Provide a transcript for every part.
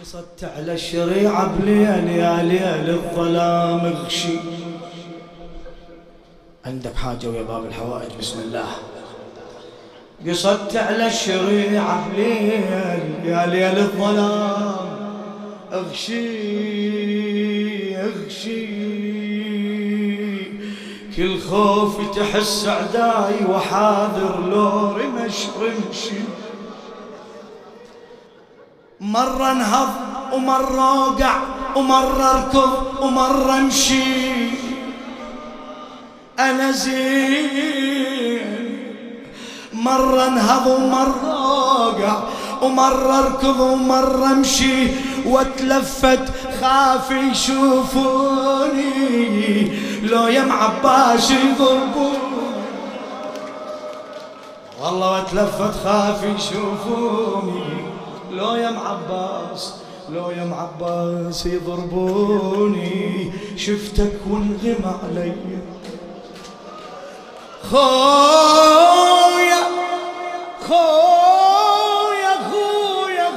قصدت على الشريعة بليل يا ليل الظلام اغشي. عندك حاجة ويا باب الحوائج؟ بسم الله. قصدت على الشريعة بليل يا ليل الظلام اغشي اغشي. كل خوف تحس عداي وحاذر لو رمش رمشي. مرة انهض ومرة اوقع ومرة اركض ومرة امشي. أنا زين. مرة انهض ومرة اوقع ومرة اركض ومرة امشي. واتلفت خاف يشوفوني. لو يا معباش يضربوني. والله واتلفت خاف يشوفوني. لو يا معباس لو يا معباس يضربوني شفتك وانغم علي. خويا خويا خويا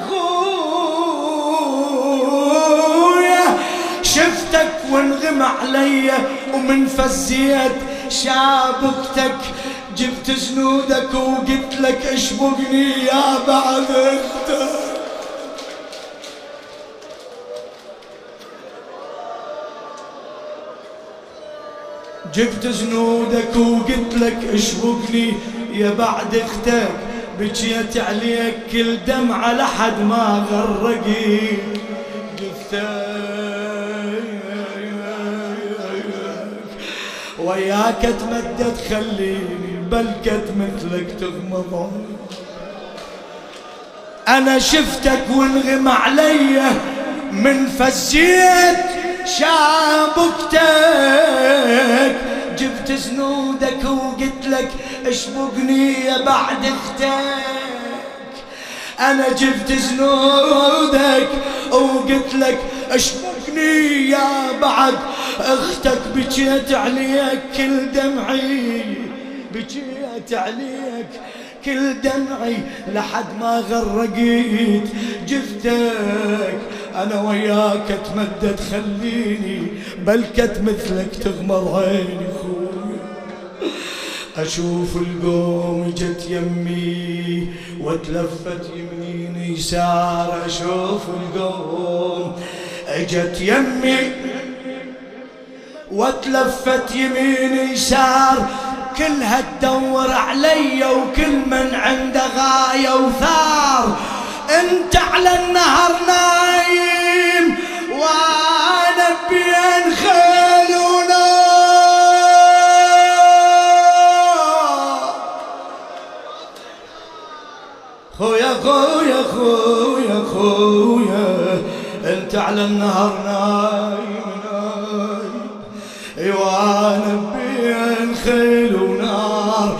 خويا شفتك وانغم علي ومن فزيت شابكتك جبت جنودك وقلت لك اشبقني يا بعد أختك جبت جنودك وقلت لك اشبكني يا بعد أختك بجيت عليك كل دمعة لحد ما غرقي. جثتك وياك اتمدد خليني بلكت مثلك تغمض. أنا شفتك وانغم علي من فزيت شابكتك جبت زنودك وقلت لك اشبقني يا بعد أختك؟ أنا جبت زنودك وقلت لك اشبقني يا بعد أختك؟ بجيت عليك كل دمعي بجيت عليك كل دمعي لحد ما غرقيت جثتك أنا وياك أتمدد خليني بلكت مثلك تغمض عيني خوي أشوف القوم جت يمي وتلفت يمين يسار أشوف القوم اجت يمي وتلفت يمين يسار. كلها تدور علي وكل من عنده غاية وثار. انت على النهر نايم وأنا بين خيل ونار خويا خويا خويا خويا انت على النهر نايم. نايم وأنا بين خيل ونار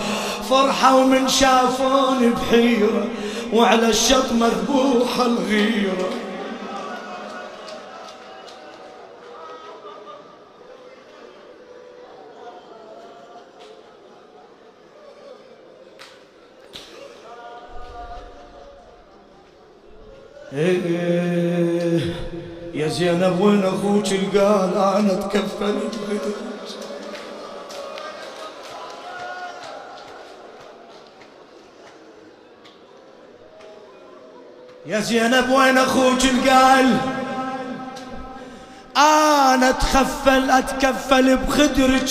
فرحة ومن شافوني بحيرة. وعلى الشط مذبوحة الغيرة. إيه يا زينب وين أخوك؟ قال أنا اتكفل بغدرك يا زينب وين أخوك؟ قال أنا أتخفل أتكفل بخدرك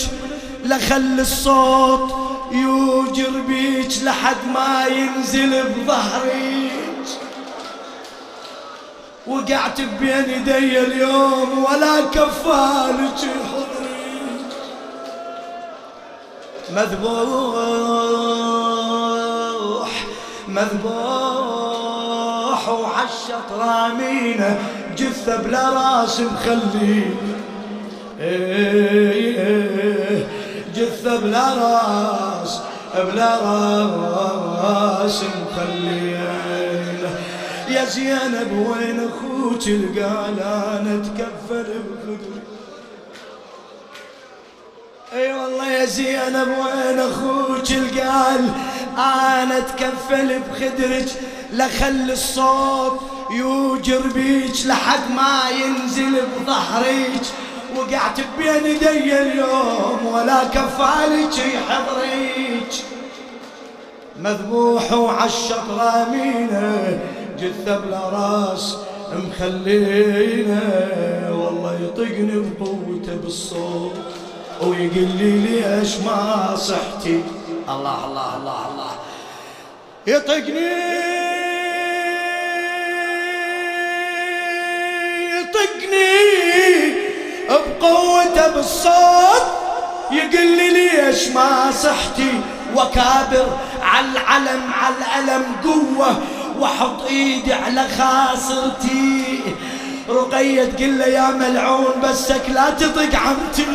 لخل الصوت يوجر بيك لحد ما ينزل بظهرك وقعت بين يدي اليوم ولا كفالك حضري مذبوح مذبوح. وعشط رامينه جثة بلا راس مخليه جثة بلا راس بلا راس مخليه يا زينب وين أخوك قال أنا اتكفل بخدري أي والله يا زينب وين أخوك قال أنا اتكفل بخدرك؟ لخل الصوت يوجر بيج لحد ما ينزل بظهريج وقعت بين يدي اليوم ولا كفالك يحضريج مذبوح وعالشط رامينه جثة بلا راس مخلينا والله يطقني بقوته بالصوت ويقول لي ليش ما صحتي؟ الله الله الله الله. يطقني. بقوته بالصوت يقول لي ليش ما صحتي وكابر على العلم على الألم قوة واحط إيدي على خاصرتي. رقية تقول له يا ملعون بسك لا تطق عمتي.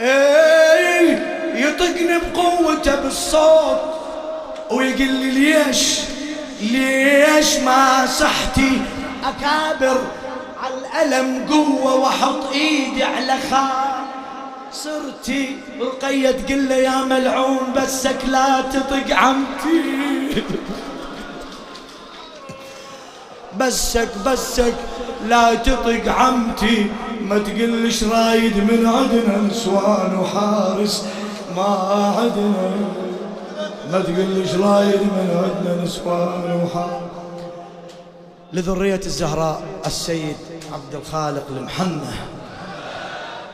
إيه يطقني بقوته بالصوت ويقول لي ليش؟ ليش ما صحتي أكابر على الألم قوة واحط إيدي على خال صرتي رقية تقول له يا ملعون بسك لا تطق عمتي. بسك بسك. لا تطق عمتي ما تقلش رايد من عدنا نسوان وحارس ما عدنا ما تقلش رايد من عدنا نسوان وحارس. لذرية الزهراء السيد عبد الخالق المحنة.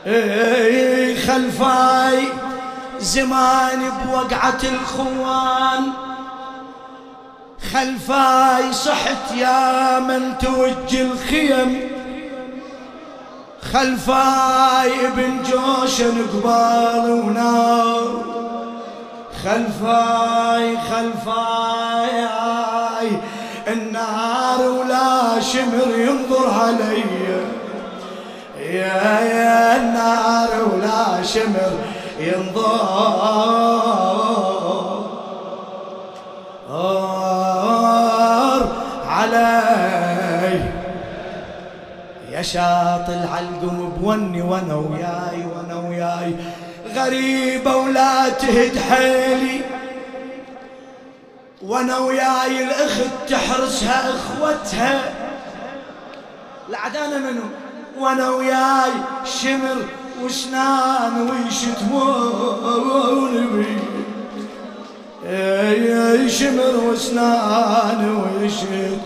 اي خلفاي زمان بوقعة الخوان. خلفاي صحت يا من توج الخيم. خلفاي ابن جوشن قبال ونار. خلفاي خلفاي النار ولا شمر ينظر علي. يا يا النار ولا شمر ينظر. علي. يا شاط العلقم بوني وأنا وياي وأنا وياي. غريبة ولا تهد حيلي. وأنا وياي الأخت تحرسها أخوتها. العدانة منو؟ وأنا وياي شمر وسنان ويشتمون بي. يا شمر وسنان ويشتمون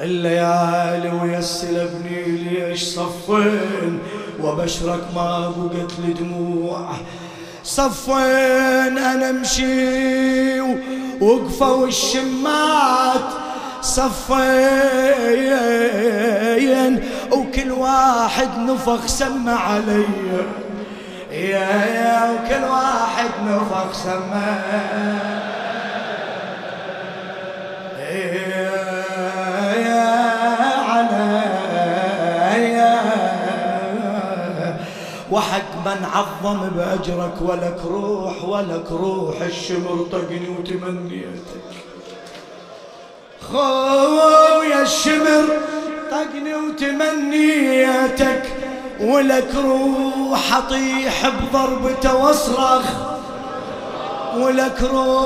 الليالي ويسل ابني ليش صفين؟ وبشرك ما بقت لي دموع. صفين أنا أمشي وقفوا الشمات صفين وكل واحد نفخ سمع علي. يا يا وكل واحد نفخ سمع وحق من عظم بأجرك ولك روح ولك روح الشمر طقني وتمنيتك. خويا الشمر طقني وتمنيتك ولك روح أطيح بضربته واصرخ ولك روح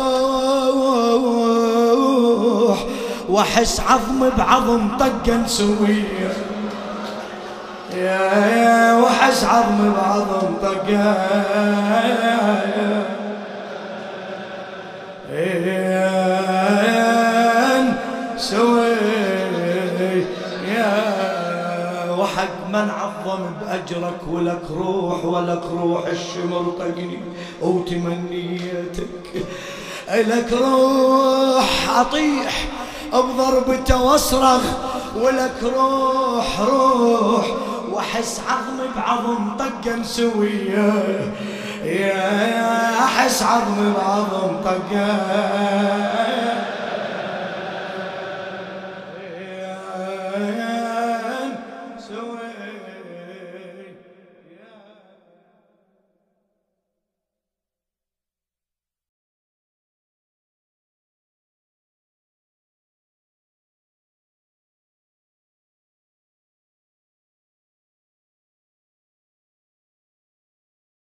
وأحس عظم بعظم طقا سويه يا وحس عظم بعظم طقا من عظم بأجرك ولك روح ولك روح الشمر طقني وتمنيتك. لك روح أطيح بضربته واصرخ ولك روح روح وأحس عظمي بعظم طقا سويه يا أحس عظمي بعظم طقا سويه وين